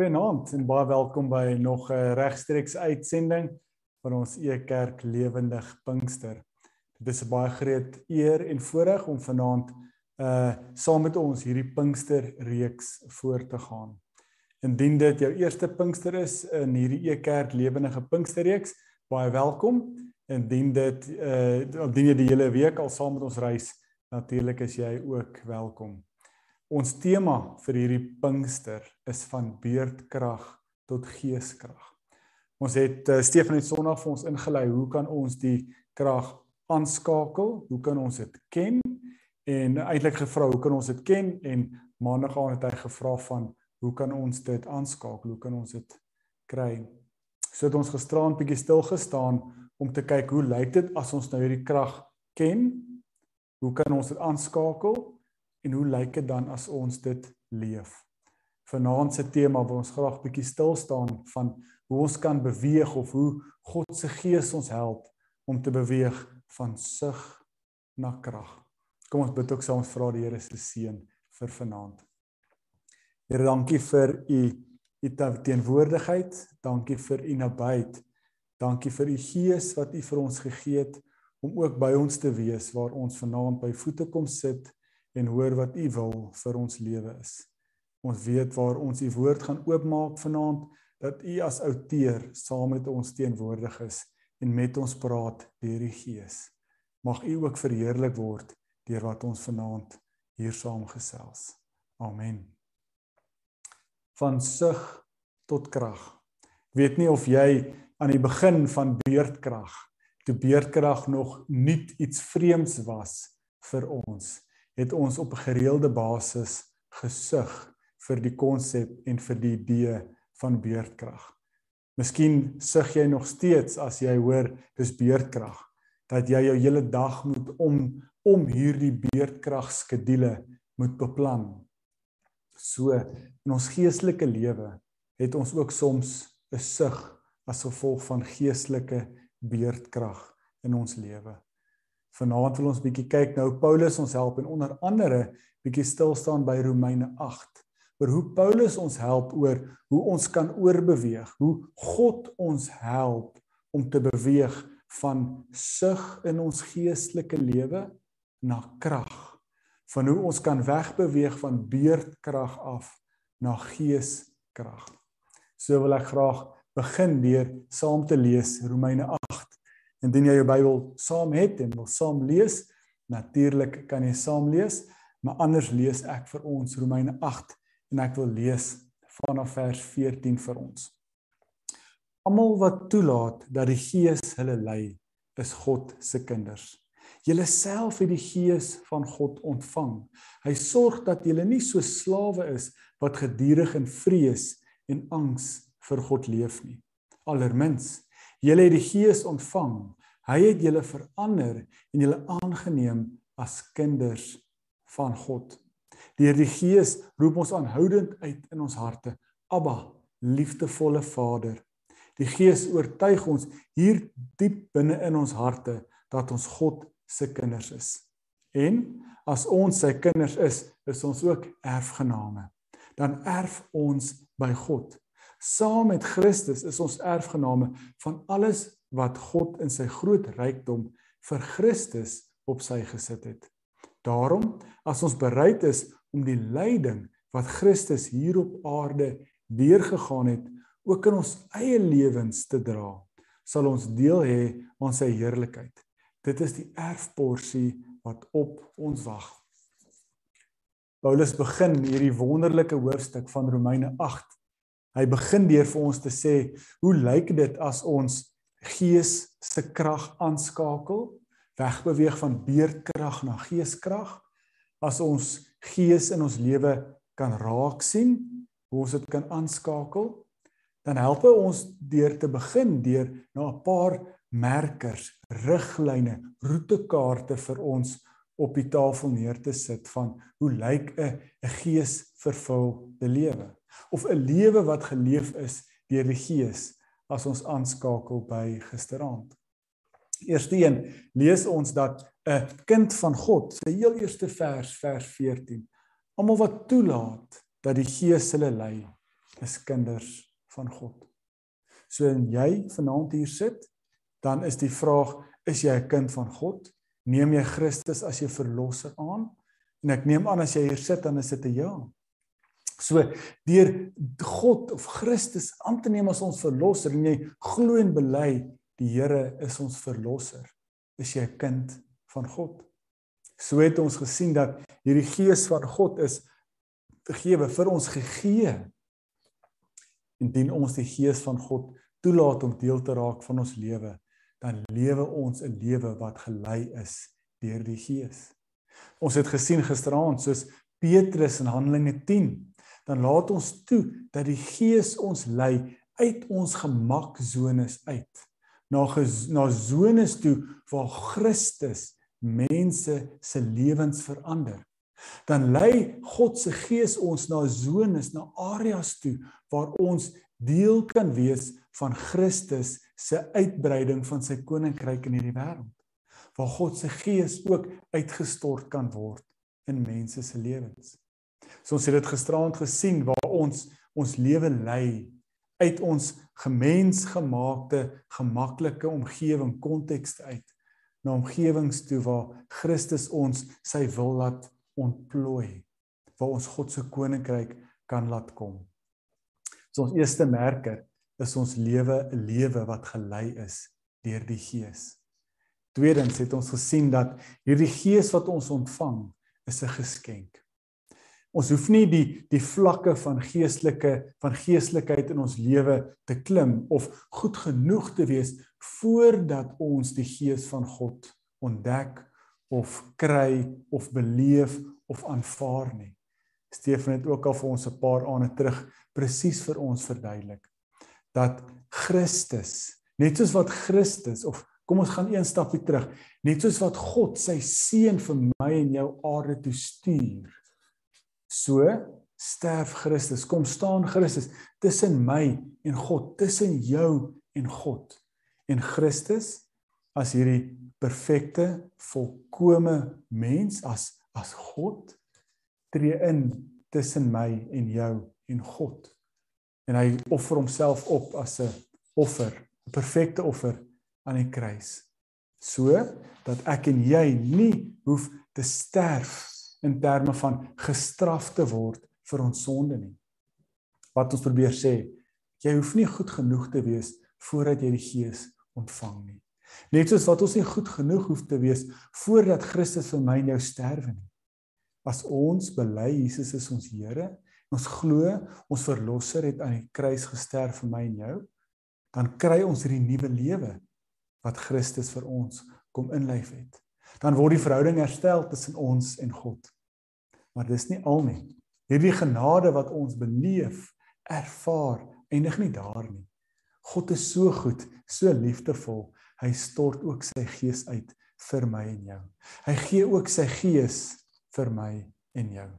Goeienaand en baie welkom by nog 'n regstreeks uitsending van ons Ekerk Lewendig Pinkster. Dit is 'n baie groot eer en voorreg om vanaand uh saam met ons hierdie Pinkster reeks voort te gaan. Indien dit jou eerste Pinkster is in hierdie Ekerk Lewendige Pinkster reeks, baie welkom. Indien dit uh indien jy die hele week al saam met ons reis, natuurlik is jy ook welkom. Ons tema vir hierdie Pinkster is van beerdkrag tot geeskrag. Ons het uh, Stefan het Sondag vir ons ingelei hoe kan ons die krag aanskakel? Hoe kan ons dit ken? En eintlik gevra hoe kan ons dit ken en maandag aan het hy gevra van hoe kan ons dit aanskakel? Hoe kan ons dit kry? So het ons gisteraan bietjie stil gestaan om te kyk hoe lyk dit as ons nou hierdie krag ken? Hoe kan ons dit aanskakel? En hoe lyk dit dan as ons dit leef? Vanaand se tema wil ons graag bietjie stil staan van hoe ons kan beweeg of hoe God se gees ons help om te beweeg van sug na krag. Kom ons bid ook saam ons vra die Here se seën vir vanaand. Here, dankie vir u u teenwoordigheid, dankie vir u nabyheid. Dankie vir u gees wat u vir ons gegee het om ook by ons te wees waar ons vanaand by voete kom sit en hoor wat u wil vir ons lewe is. Ons weet waar ons u woord gaan oopmaak vanaand dat u as outeur saam met ons teenwoordig is en met ons praat deur die Gees. Mag u ook verheerlik word deur wat ons vanaand hier saam gesels. Amen. Van sug tot krag. Ek weet nie of jy aan die begin van beerdkrag, toe beerdkrag nog nuut iets vreemds was vir ons het ons op 'n gereelde basis gesug vir die konsep en vir die idee van beerdkrag. Miskien sug jy nog steeds as jy hoor dis beerdkrag dat jy jou hele dag moet om om hierdie beerdkrag skedule moet beplan. So in ons geestelike lewe het ons ook soms 'n sug as gevolg van geestelike beerdkrag in ons lewe. Vanaand wil ons bietjie kyk nou Paulus ons help en onder andere bietjie stil staan by Romeine 8 oor hoe Paulus ons help oor hoe ons kan oorbeweeg, hoe God ons help om te beweeg van sug in ons geestelike lewe na krag. Van hoe ons kan wegbeweeg van beerdkrag af na geeskrag. So wil ek graag begin deur saam te lees Romeine Indien jy jou Bybel saam het en wil saam lees, natuurlik kan jy saam lees, maar anders lees ek vir ons Romeine 8 en ek wil lees vanaf vers 14 vir ons. Almal wat toelaat dat die Gees hulle lei, is God se kinders. Julle self het die Gees van God ontvang. Hy sorg dat julle nie so slawe is wat gedurig in vrees en angs vir God leef nie. Allermins Julle het die Gees ontvang. Hy het julle verander en julle aangeneem as kinders van God. Deur die Gees roep ons aanhoudend uit in ons harte: Abba, liefdevolle Vader. Die Gees oortuig ons hier diep binne in ons harte dat ons God se kinders is. En as ons sy kinders is, is ons ook erfgename. Dan erf ons by God. Saam met Christus is ons erfgename van alles wat God in sy groot rykdom vir Christus op sy gesit het. Daarom, as ons bereid is om die lyding wat Christus hier op aarde deurgegaan het, ook in ons eie lewens te dra, sal ons deel hê aan sy heerlikheid. Dit is die erfporsie wat op ons wag. Paulus begin hierdie wonderlike hoofstuk van Romeine Hy begin deur vir ons te sê, hoe lyk dit as ons gees se krag aanskakel, wegbeweeg van beerdkrag na geeskrag? As ons gees in ons lewe kan raak sien, hoe ons dit kan aanskakel, dan help hy ons deur te begin deur na 'n paar merkers, riglyne, roetekaarte vir ons op die tafel neer te sit van hoe lyk 'n 'n geesvervulde lewe? of 'n lewe wat geleef is deur die Gees as ons aanskakel by gisteraand. Eerste een lees ons dat 'n kind van God, sy heel eerste vers vers 14, almal wat toelaat dat die Gees hulle lei, is kinders van God. So en jy vanaand hier sit, dan is die vraag, is jy 'n kind van God? Neem jy Christus as jou verlosser aan? En ek neem aan as jy hier sit dan is dit 'n ja. So deur God of Christus aan te neem as ons verlosser en jy glo en bely die Here is ons verlosser, is jy 'n kind van God. So het ons gesien dat hierdie gees van God is vergewe vir ons gegee. Indien ons die gees van God toelaat om deel te raak van ons lewe, dan lewe ons 'n lewe wat gelei is deur die gees. Ons het gesien gisteraand soos Petrus in Handelinge 10, dan laat ons toe dat die gees ons lei uit ons gemaksones uit na na zones toe waar Christus mense se lewens verander dan lei God se gees ons na zones, na areas toe waar ons deel kan wees van Christus se uitbreiding van sy koninkryk in hierdie wêreld. Waar God se gees ook uitgestort kan word in mense se lewens. So ons het dit gisteraand gesien waar ons ons lewe lei uit ons gemensgemaakte gemaklike omgewing konteks uit na omgewings toe waar Christus ons sy wil laat ontplooi waar ons God se koninkryk kan laat kom. So ons eerste merker is ons lewe 'n lewe wat gelei is deur die Gees. Tweedens het ons gesien dat hierdie Gees wat ons ontvang is 'n geskenk. Ons hoef nie die die vlakke van geestelike van geestelikheid in ons lewe te klim of goed genoeg te wees voordat ons die Gees van God ontdek of kry of beleef of aanvaar nie. Stefan het ook al vir ons 'n paar aande terug presies vir ons verduidelik dat Christus, net soos wat Christus of kom ons gaan een stapie terug, net soos wat God sy seun vir my en jou aarde toe stuur. So sterf Christus, kom staan Christus tussen my en God, tussen jou en God. En Christus as hierdie perfekte, volkomme mens as as God tree in tussen my en jou en God. En hy offer homself op as 'n offer, 'n perfekte offer aan die kruis. So dat ek en jy nie hoef te sterf in terme van gestraf te word vir ons sonde nie. Wat ons probeer sê, jy hoef nie goed genoeg te wees voordat jy die Gees ontvang nie. Net soos wat ons nie goed genoeg hoef te wees voordat Christus vir my en jou sterwe nie. As ons bely Jesus is ons Here, ons glo ons verlosser het aan die kruis gesterf vir my en jou, dan kry ons hierdie nuwe lewe wat Christus vir ons kom inlyf het. Dan word die verhouding herstel tussen ons en God. Maar dis nie al nie. Hierdie genade wat ons beleef, ervaar, eindig nie daar nie. God is so goed, so liefdevol hy stort ook sy gees uit vir my en jou. Hy gee ook sy gees vir my en jou.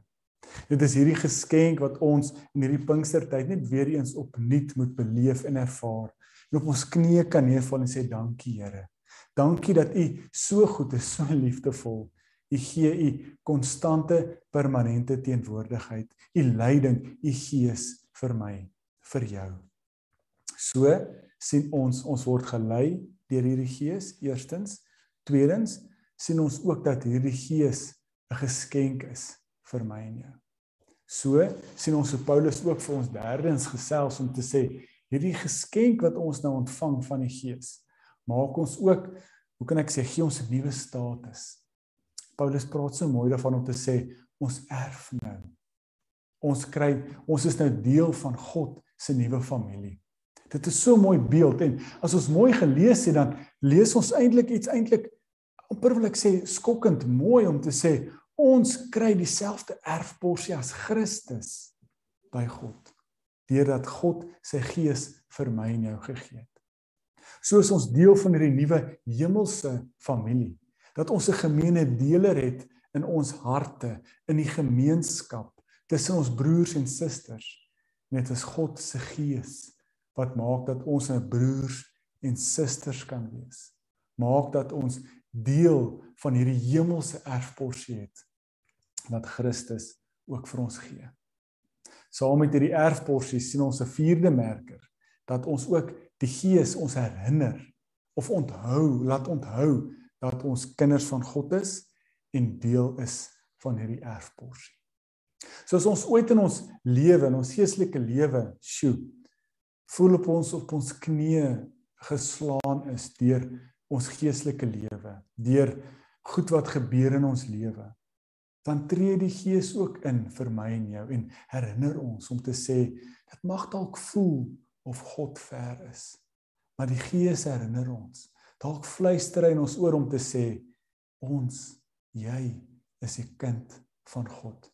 Dit is hierdie geskenk wat ons in hierdie Pinkstertyd net weer eens opnuut moet beleef en ervaar. En op ons knieë kan neerval en sê dankie Here. Dankie dat U so goed is, so liefdevol. U gee U konstante permanente teenwoordigheid, U leiding, U gees vir my, vir jou. So sien ons ons word gelei deur hierdie gees eerstens tweedens sien ons ook dat hierdie gees 'n geskenk is vir my en jou so sien ons hoe Paulus ook vir ons derdens gesels om te sê hierdie geskenk wat ons nou ontvang van die gees maak ons ook hoe kan ek sê gee ons 'n nuwe status. Paulus praat so mooi daarvan om te sê ons erf nou. Ons kry ons is nou deel van God se nuwe familie. Dit is so mooi beeld en as ons mooi gelees het dan lees ons eintlik iets eintlik amper wil ek sê skokkend mooi om te sê ons kry dieselfde erfporsie as Christus by God deurdat God sy gees vir my en jou gegee het. So is ons deel van hierdie nuwe hemelse familie dat ons 'n gemeene deler het in ons harte in die gemeenskap tussen ons broers en susters net as God se gees wat maak dat ons 'n broers en susters kan wees. Maak dat ons deel van hierdie hemelse erfporsie het wat Christus ook vir ons gee. Saam met hierdie erfporsie sien ons 'n vierde merker dat ons ook die Gees ons herinner of onthou, laat onthou dat ons kinders van God is en deel is van hierdie erfporsie. So as ons ooit in ons lewe, in ons geestelike lewe, sjoe, voel op ons op ons knieë geslaan is deur ons geestelike lewe, deur goed wat gebeur in ons lewe, dan tree die Gees ook in vir my en jou en herinner ons om te sê dit mag dalk voel of God ver is. Maar die Gees herinner ons. Dalk fluister hy in ons oor om te sê ons jy is 'n kind van God.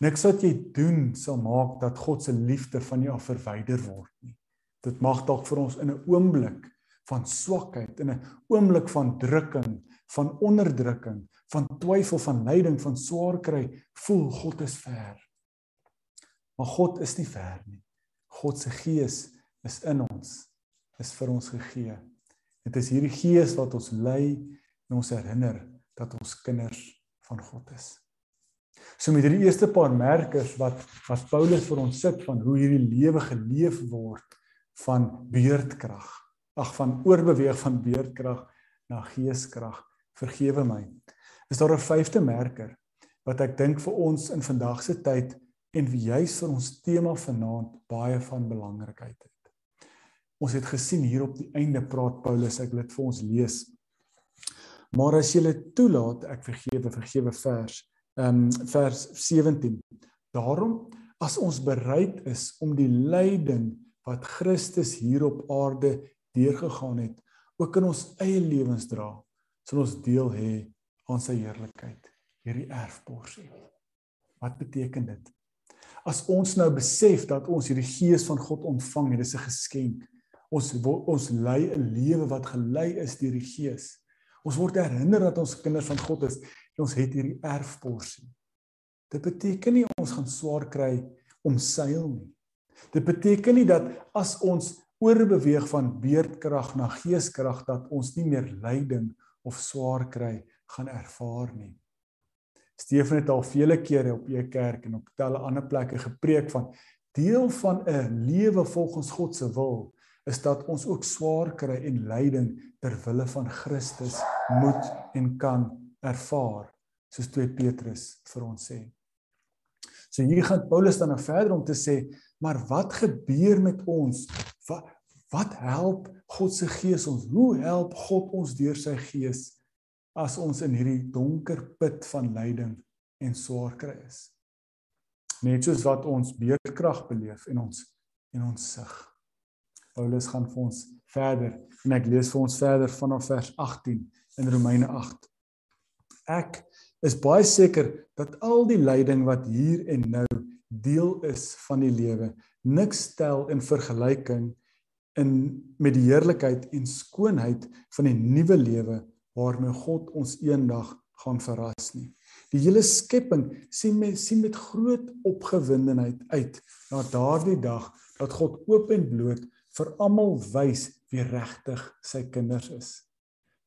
Niks wat jy doen sal maak dat God se liefde van jou verwyder word nie. Dit mag dalk vir ons in 'n oomblik van swakheid, in 'n oomblik van drukking, van onderdrukking, van twyfel, van lyding, van swaar kry, voel God is ver. Maar God is nie ver nie. God se gees is in ons, is vir ons gegee. Dit is hierdie gees wat ons lei en ons herinner dat ons kinders van God is. So met hierdie eerste paar merkers wat wat Paulus vir ons sit van hoe hierdie lewe geleef word van beurtkrag. Ag van oorbeweeg van beurtkrag na geeskrag. Vergewe my. Is daar 'n vyfde merker wat ek dink vir ons in vandag se tyd en juis vir ons tema vanaand baie van belangrikheid het. Ons het gesien hier op die einde praat Paulus, ek wil dit vir ons lees. Maar as jy dit toelaat, ek vergewe, vergewe vers ehm um, vers 17. Daarom as ons bereid is om die lyding wat Christus hier op aarde deurgegaan het, ook in ons eie lewens dra, sal ons deel hê aan sy heerlikheid, hierdie erfporsie. Wat beteken dit? As ons nou besef dat ons hierdie gees van God ontvang het, dis 'n geskenk. Ons ons lei 'n lewe wat gelei is deur die gees. Ons word herinner dat ons kinders van God is ons het hierdie erfporsie. Dit beteken nie ons gaan swaar kry om seil nie. Dit beteken nie dat as ons oorbeweeg van beerdkrag na geeskrag dat ons nie meer lyding of swaar kry gaan ervaar nie. Stefan het al vele kere op e kerk en op talle ander plekke gepreek van deel van 'n lewe volgens God se wil is dat ons ook swaar kry en lyding ter wille van Christus moet en kan ervaar soos 2 Petrus vir ons sê. So hier gaan Paulus dan nou verder om te sê, maar wat gebeur met ons? Wat wat help God se gees ons? Hoe help God ons deur sy gees as ons in hierdie donker put van lyding en swaar kry is? Net soos wat ons beerdkrag beleef en ons en ons sig. Paulus gaan vir ons verder en ek lees vir ons verder vanaf vers 18 in Romeine 8. Ek is baie seker dat al die lyding wat hier en nou deel is van die lewe niks stel in vergelyking in met die heerlikheid en skoonheid van die nuwe lewe waarmee God ons eendag gaan verras nie. Die hele skepping sien met sien met groot opgewondenheid uit na daardie dag dat God oop en bloot vir almal wys wie regtig sy kinders is.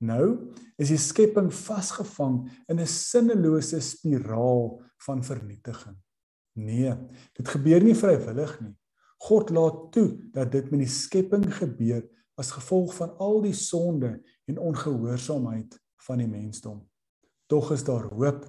Nou is die skepping vasgevang in 'n sinnelose spiraal van vernietiging. Nee, dit gebeur nie vrywillig nie. God laat toe dat dit met die skepping gebeur as gevolg van al die sonde en ongehoorsaamheid van die mensdom. Tog is daar hoop.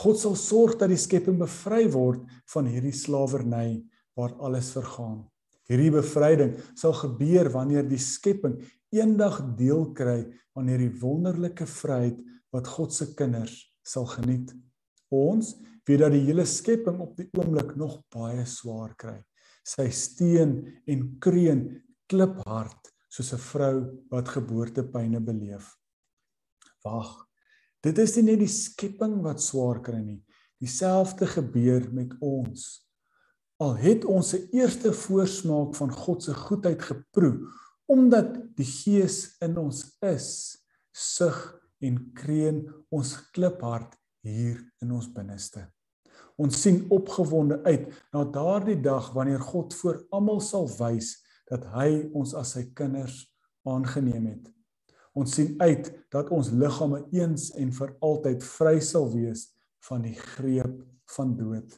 God sal sorg dat die skepping bevry word van hierdie slawerny waar alles vergaan. Hierdie bevryding sal gebeur wanneer die skepping eendag deel kry aan hierdie wonderlike vryheid wat God se kinders sal geniet. Ons weet dat die hele skepping op die oomblik nog baie swaar kry. Sy steen en kreun kliphard soos 'n vrou wat geboortepyne beleef. Wag. Dit is nie net die skepping wat swaar kry nie. Dieselfde gebeur met ons. Al het ons 'n eerste voorsmaak van God se goedheid geproe omdat die gees in ons is sug en kreun ons kliphart hier in ons binneste ons sien opgewonde uit na daardie dag wanneer God voor almal sal wys dat hy ons as sy kinders aangeneem het ons sien uit dat ons liggame eens en vir altyd vry sal wees van die greep van dood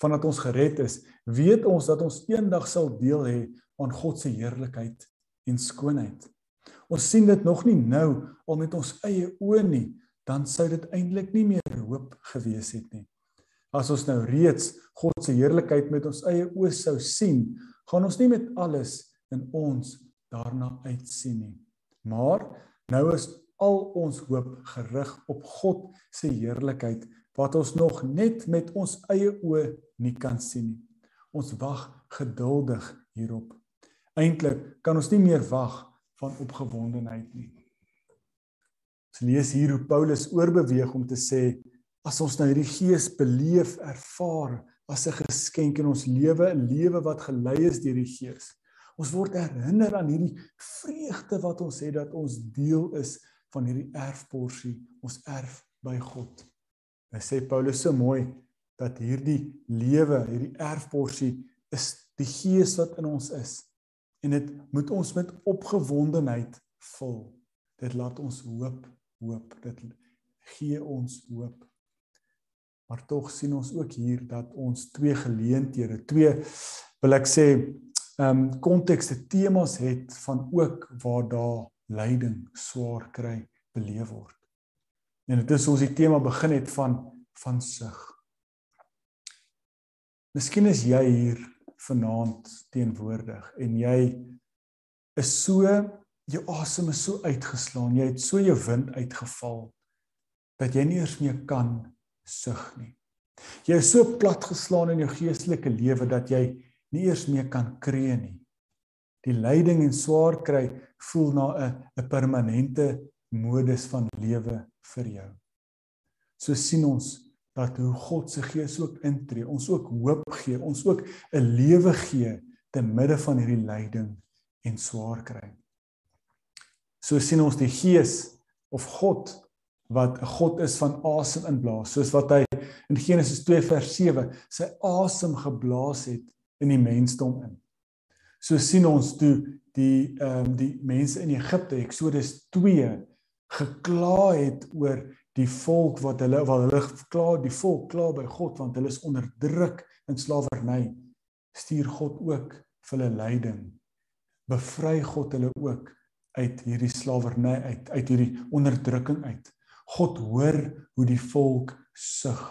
vandat ons gered is, weet ons dat ons eendag sal deel hê aan God se heerlikheid en skoonheid. Ons sien dit nog nie nou al met ons eie oë nie, dan sou dit eintlik nie meer hoop gewees het nie. As ons nou reeds God se heerlikheid met ons eie oë sou sien, gaan ons nie met alles in ons daarna uitsien nie. Maar nou is al ons hoop gerig op God se heerlikheid wat ons nog net met ons eie oë nie kan sien nie. Ons wag geduldig hierop. Eintlik kan ons nie meer wag van opgewondenheid nie. Ons lees hier hoe Paulus oorbeweeg om te sê as ons nou hierdie gees beleef, ervaar as 'n geskenk in ons lewe, 'n lewe wat gelei is deur die gees. Ons word herinner aan hierdie vreugde wat ons het dat ons deel is van hierdie erfporsie, ons erf by God. Hy sê Paulus so mooi dat hierdie lewe, hierdie erfporsie is die gees wat in ons is en dit moet ons met opgewondenheid vul. Dit laat ons hoop, hoop. Dit gee ons hoop. Maar tog sien ons ook hier dat ons twee geleenthede, twee wil ek sê, ehm um, kontekste temas het van ook waar daar lyding swaar kry beleef word. En dit is ons die tema begin het van van sug. Miskien is jy hier vanaand teenwoordig en jy is so jou asem is so uitgeslaan, jy het so jou wind uitgeval dat jy nie eers meer kan sug nie. Jy is so platgeslaan in jou geestelike lewe dat jy nie eers meer kan kreë nie. Die lyding en swaar kry voel na 'n 'n permanente modus van lewe vir jou. So sien ons dat hoe God se gees ook intree, ons ook hoop gee, ons ook 'n lewe gee te midde van hierdie lyding en swaar kry. So sien ons die gees of God wat 'n God is van asem inblaas, soos wat hy in Genesis 2 vers 7 sy asem geblaas het in die mensdom in. So sien ons toe die ehm um, die mense in Egipte Eksodus 2 gekla het oor die volk wat hulle wat hulle kla die volk kla by God want hulle is onderdruk in slawerny stuur God ook vir hulle lyding bevry God hulle ook uit hierdie slawerny uit uit hierdie onderdrukking uit God hoor hoe die volk sug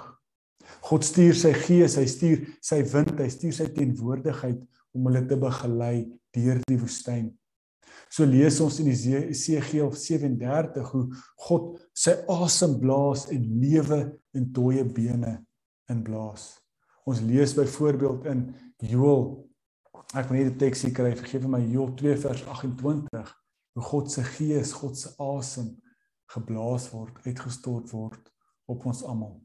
God stuur sy gees hy stuur sy wind hy stuur sy teenwoordigheid om hulle te begelei deur die woestyn So lees ons in Esegiel 37 hoe God sy asem blaas en lewe in dooie bene inblaas. Ons lees byvoorbeeld in Joël ek moet net die teks hier kry, vergeef my Joël 2 vers 28 hoe God se gees, God se asem geblaas word, uitgestort word op ons almal.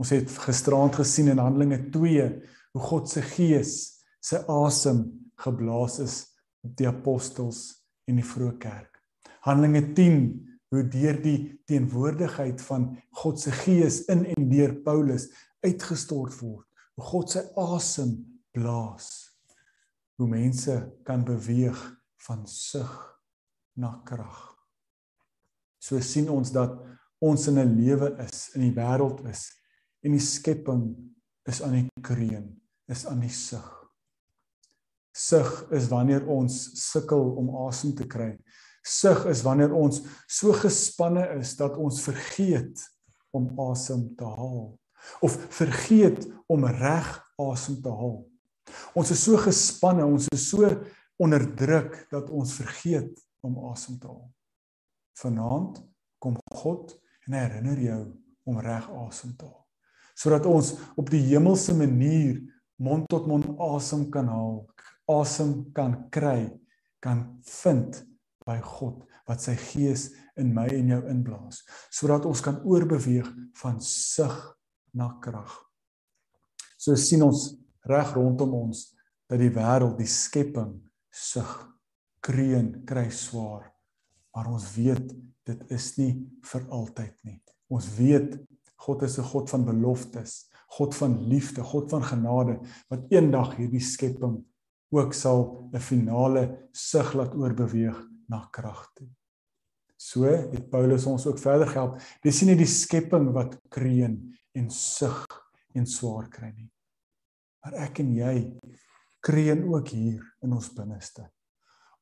Ons het gisteraand gesien in Handelinge 2 hoe God se gees, sy asem geblaas is op die apostels en die vroeë kerk. Handelinge 10 hoe deur die teenwoordigheid van God se gees in en deur Paulus uitgestort word. Hoe God sy asem blaas. Hoe mense kan beweeg van sug na krag. So sien ons dat ons in 'n lewe is, in die wêreld is en die skepping is aan die kreun, is aan die sug. Sug is wanneer ons sukkel om asem te kry. Sug is wanneer ons so gespanne is dat ons vergeet om asem te haal of vergeet om reg asem te haal. Ons is so gespanne, ons is so onderdruk dat ons vergeet om asem te haal. Vanaand kom God en herinner jou om reg asem te haal sodat ons op die hemelse manier mond tot mond asem kan haal asem kan kry, kan vind by God wat sy gees in my en jou inblaas, sodat ons kan oorbeweeg van sug na krag. So sien ons reg rondom ons dat die wêreld, die skepping sug, kreun, kry swaar, maar ons weet dit is nie vir altyd nie. Ons weet God is 'n God van beloftes, God van liefde, God van genade wat eendag hierdie skepping ook sal 'n finale sug laat oorbeweeg na krag toe. So het Paulus ons ook verder gehelp. Dis nie die skepping wat kreun en sug en swaar kry nie. Maar ek en jy kreun ook hier in ons binneste.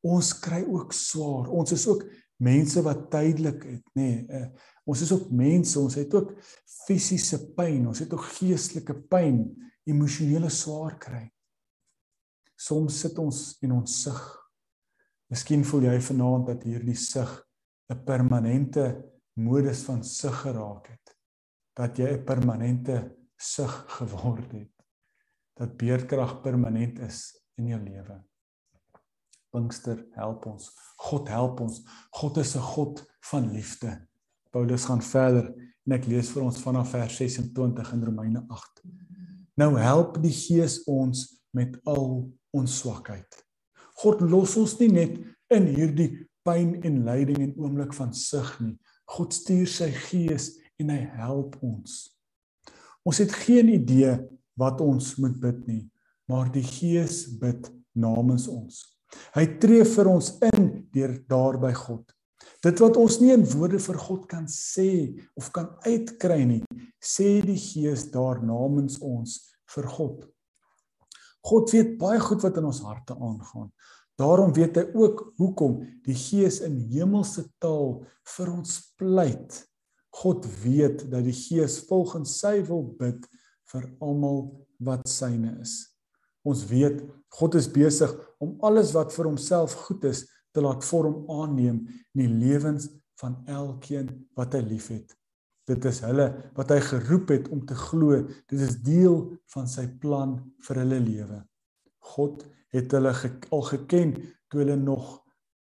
Ons kry ook swaar. Ons is ook mense wat tydelik het, nê. Nee, uh, ons is ook mense, ons het ook fisiese pyn, ons het ook geestelike pyn, emosionele swaar kry. Soms sit ons en ons sug. Miskien voel jy vanaand dat hierdie sug 'n permanente modus van sug geraak het. Dat jy 'n permanente sug geword het. Dat beerdkrag permanent is in jou lewe. Pinkster help ons. God help ons. God is 'n God van liefde. Paulus gaan verder en ek lees vir ons vanaf vers 26 in Romeine 8. Nou help die Gees ons met al ons swakheid. God los ons nie net in hierdie pyn en lyding en oomblik van sug nie. God stuur sy Gees en hy help ons. Ons het geen idee wat ons moet bid nie, maar die Gees bid namens ons. Hy tree vir ons in deur daar by God. Dit wat ons nie in woorde vir God kan sê of kan uitkry nie, sê die Gees daar namens ons vir God. God weet baie goed wat in ons harte aangaan. Daarom weet hy ook hoekom die Gees in hemelse taal vir ons pleit. God weet dat die Gees volgens sy wil bid vir almal wat syne is. Ons weet God is besig om alles wat vir homself goed is te laat vorm aanneem in die lewens van elkeen wat hy liefhet. Dit is hulle wat hy geroep het om te glo. Dit is deel van sy plan vir hulle lewe. God het hulle ge al geken toe hulle nog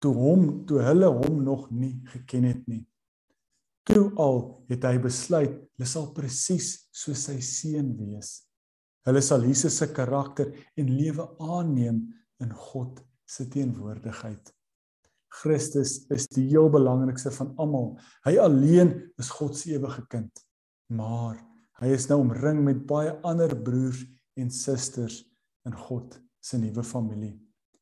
toe hom toe hulle hom nog nie geken het nie. Toe al het hy besluit hulle sal presies soos sy seun wees. Hulle sal Jesus se karakter en lewe aanneem in God se teenwoordigheid. Christus is die heel belangrikste van almal. Hy alleen is God se ewige kind. Maar hy is nou omring met baie ander broers en susters in God se nuwe familie.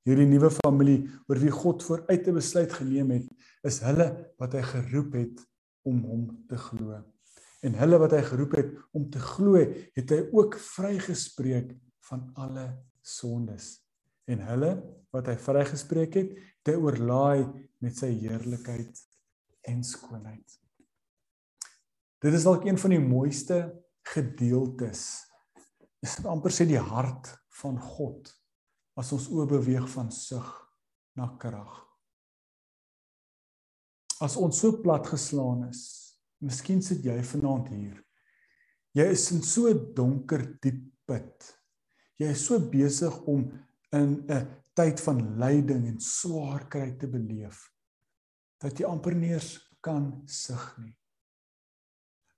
Hierdie nuwe familie oor wie God vooruit 'n besluit geneem het, is hulle wat hy geroep het om hom te glo en hulle wat hy geroep het om te glo, het hy ook vrygespreek van alle sondes. En hulle wat hy vrygespreek het, het hy oorlaai met sy heerlikheid en skoonheid. Dit is dalk een van die mooiste gedeeltes. Is dit amper sê die hart van God as ons oë beweeg van sug na krag. As ons so plat geslaan is, Miskien sit jy vanaand hier. Jy is in so 'n donker diep put. Jy is so besig om in 'n tyd van lyding en swaar kry te beleef dat jy amper nie eens kan sug nie.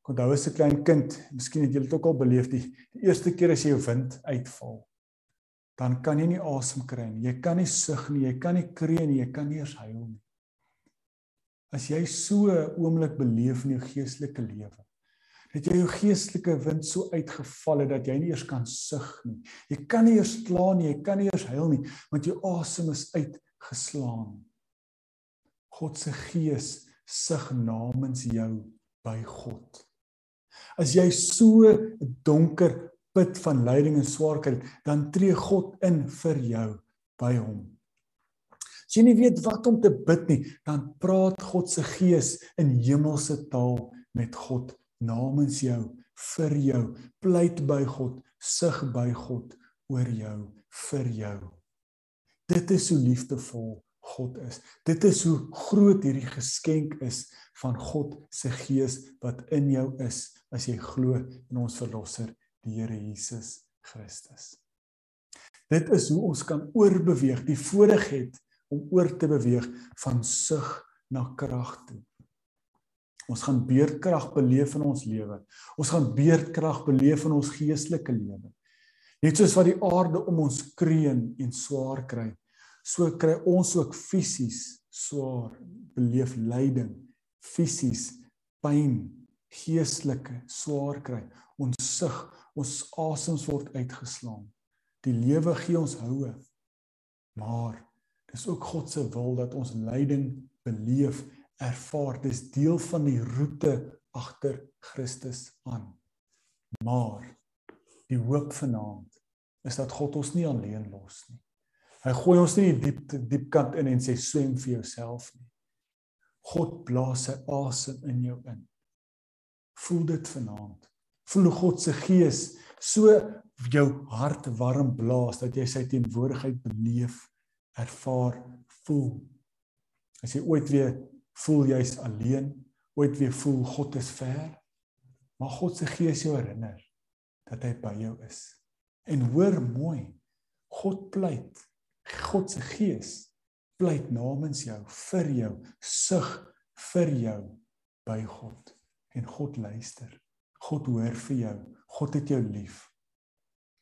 Ek onthou as 'n klein kind, miskien het jy dit ook al beleef die, die eerste keer as jy jou wind uitval, dan kan jy nie asem kry nie. Jy kan nie sug nie, jy kan nie kreun nie, jy kan nie eens huil nie. As jy so 'n oomblik beleef in jou geestelike lewe, dat jy jou geestelike wind so uitgeval het dat jy nie eers kan sug nie. Jy kan nie eers kla nie, jy kan nie eers huil nie, want jou asem is uitgeslaan. God se gees sug namens jou by God. As jy so 'n donker put van lyding en swaarkry, dan tree God in vir jou by hom. As jy nie weet wat om te bid nie, dan praat God se gees in hemelse taal met God namens jou, vir jou, pleit by God, sug by God oor jou, vir jou. Dit is hoe liefdevol God is. Dit is hoe groot hierdie geskenk is van God se gees wat in jou is as jy glo in ons verlosser, die Here Jesus Christus. Dit is hoe ons kan oorbeweeg, die voorreg het om oor te beweeg van sug na krag toe. Ons gaan beerdkrag beleef in ons lewe. Ons gaan beerdkrag beleef in ons geestelike lewe. Net soos wat die aarde om ons kreun en swaar kry, so kry ons ook fisies swaar beleef lyding, fisies pyn, geestelike swaar kry. Ons sug, ons asems word uitgeslaan. Die lewe gee ons houe. Maar Dis ook God se wil dat ons lyding beleef, ervaar. Dis deel van die roete agter Christus aan. Maar die hoop vanaand is dat God ons nie alleen los nie. Hy gooi ons nie diep diep kant in en sê swem vir jouself nie. God blaas sy asem in jou in. Voel dit vanaand. Voel God se gees so jou hart warm blaas dat jy sy teenwoordigheid beleef, ervaar, voel. As jy ooit weer voel jy's alleen, ooit weer voel God is ver, maar God se gees jou herinner dat hy by jou is. En hoor mooi, God pleit, God se gees pleit namens jou, vir jou, sug vir jou by God. En God luister. God hoor vir jou. God het jou lief.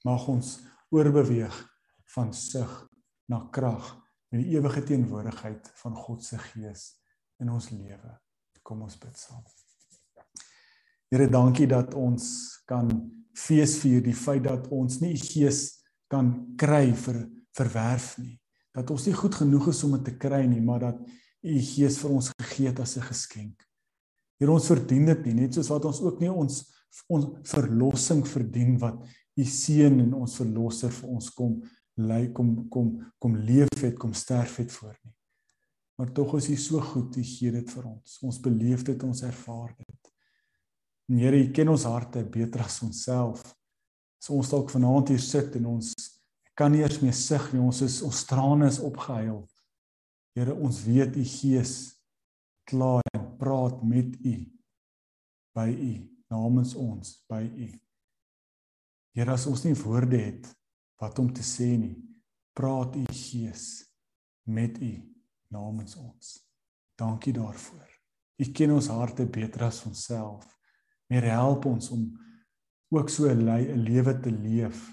Mag ons oorbeweeg van sug na krag met die ewige teenwoordigheid van God se gees in ons lewe. Kom ons bid saam. Here, dankie dat ons kan feesvier die feit dat ons nie gees kan kry vir verwerf nie dat ons nie goed genoeg is om dit te kry nie, maar dat U Gees vir ons gegee het as 'n geskenk. Hier ons verdien dit nie, net soos wat ons ook nie ons ons verlossing verdien wat U seun en ons verlosser vir ons kom lei kom kom kom leef het, kom sterf het voor nie. Maar tog is U so goed, U gee dit vir ons. Ons beleef dit, ons ervaar dit. En Here, U ken ons harte beter as onsself. So ons dalk vanaand hier sit en ons kan nie eens meer sug nie. Ons is ons trane is opgehuil. Here, ons weet u Gees kla en praat met u by u namens ons by u. Here, as ons nie woorde het wat om te sê nie, praat u Gees met u namens ons. Dankie daarvoor. U ken ons harte beter as onsself. Meer help ons om ook so 'n lewe te leef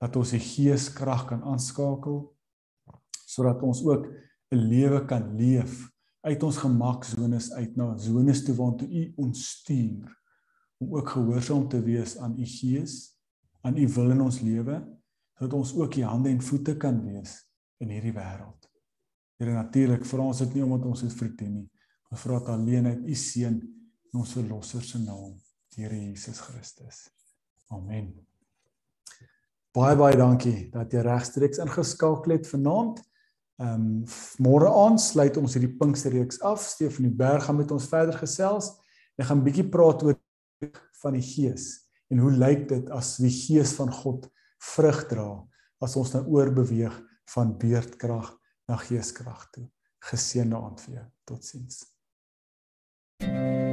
dat ons die geeskrag kan aanskakel sodat ons ook 'n lewe kan leef uit ons gemaksones uit na sones toe waartoe U ons stuur om ook gehoorsaam te wees aan U gees aan U wil in ons lewe dat ons ook U hande en voete kan wees in hierdie wêreld. Here natuurlik vra ons dit nie omdat ons dit verdien nie, maar vra dit alleen uit U seun en ons verlosser se naam, Here Jesus Christus. Amen. Baie baie dankie dat jy regstreeks ingeskakel het vanaand. Ehm um, môre aand sluit ons hierdie Pinksterreeks af. Stefanie Berg gaan met ons verder gesels. Hy gaan 'n bietjie praat oor van die Gees en hoe lyk dit as die Gees van God vrug dra as ons nou oorbeweeg van beerdkrag na geeskrag toe. Geseënde aand vir jou. Totsiens. thank you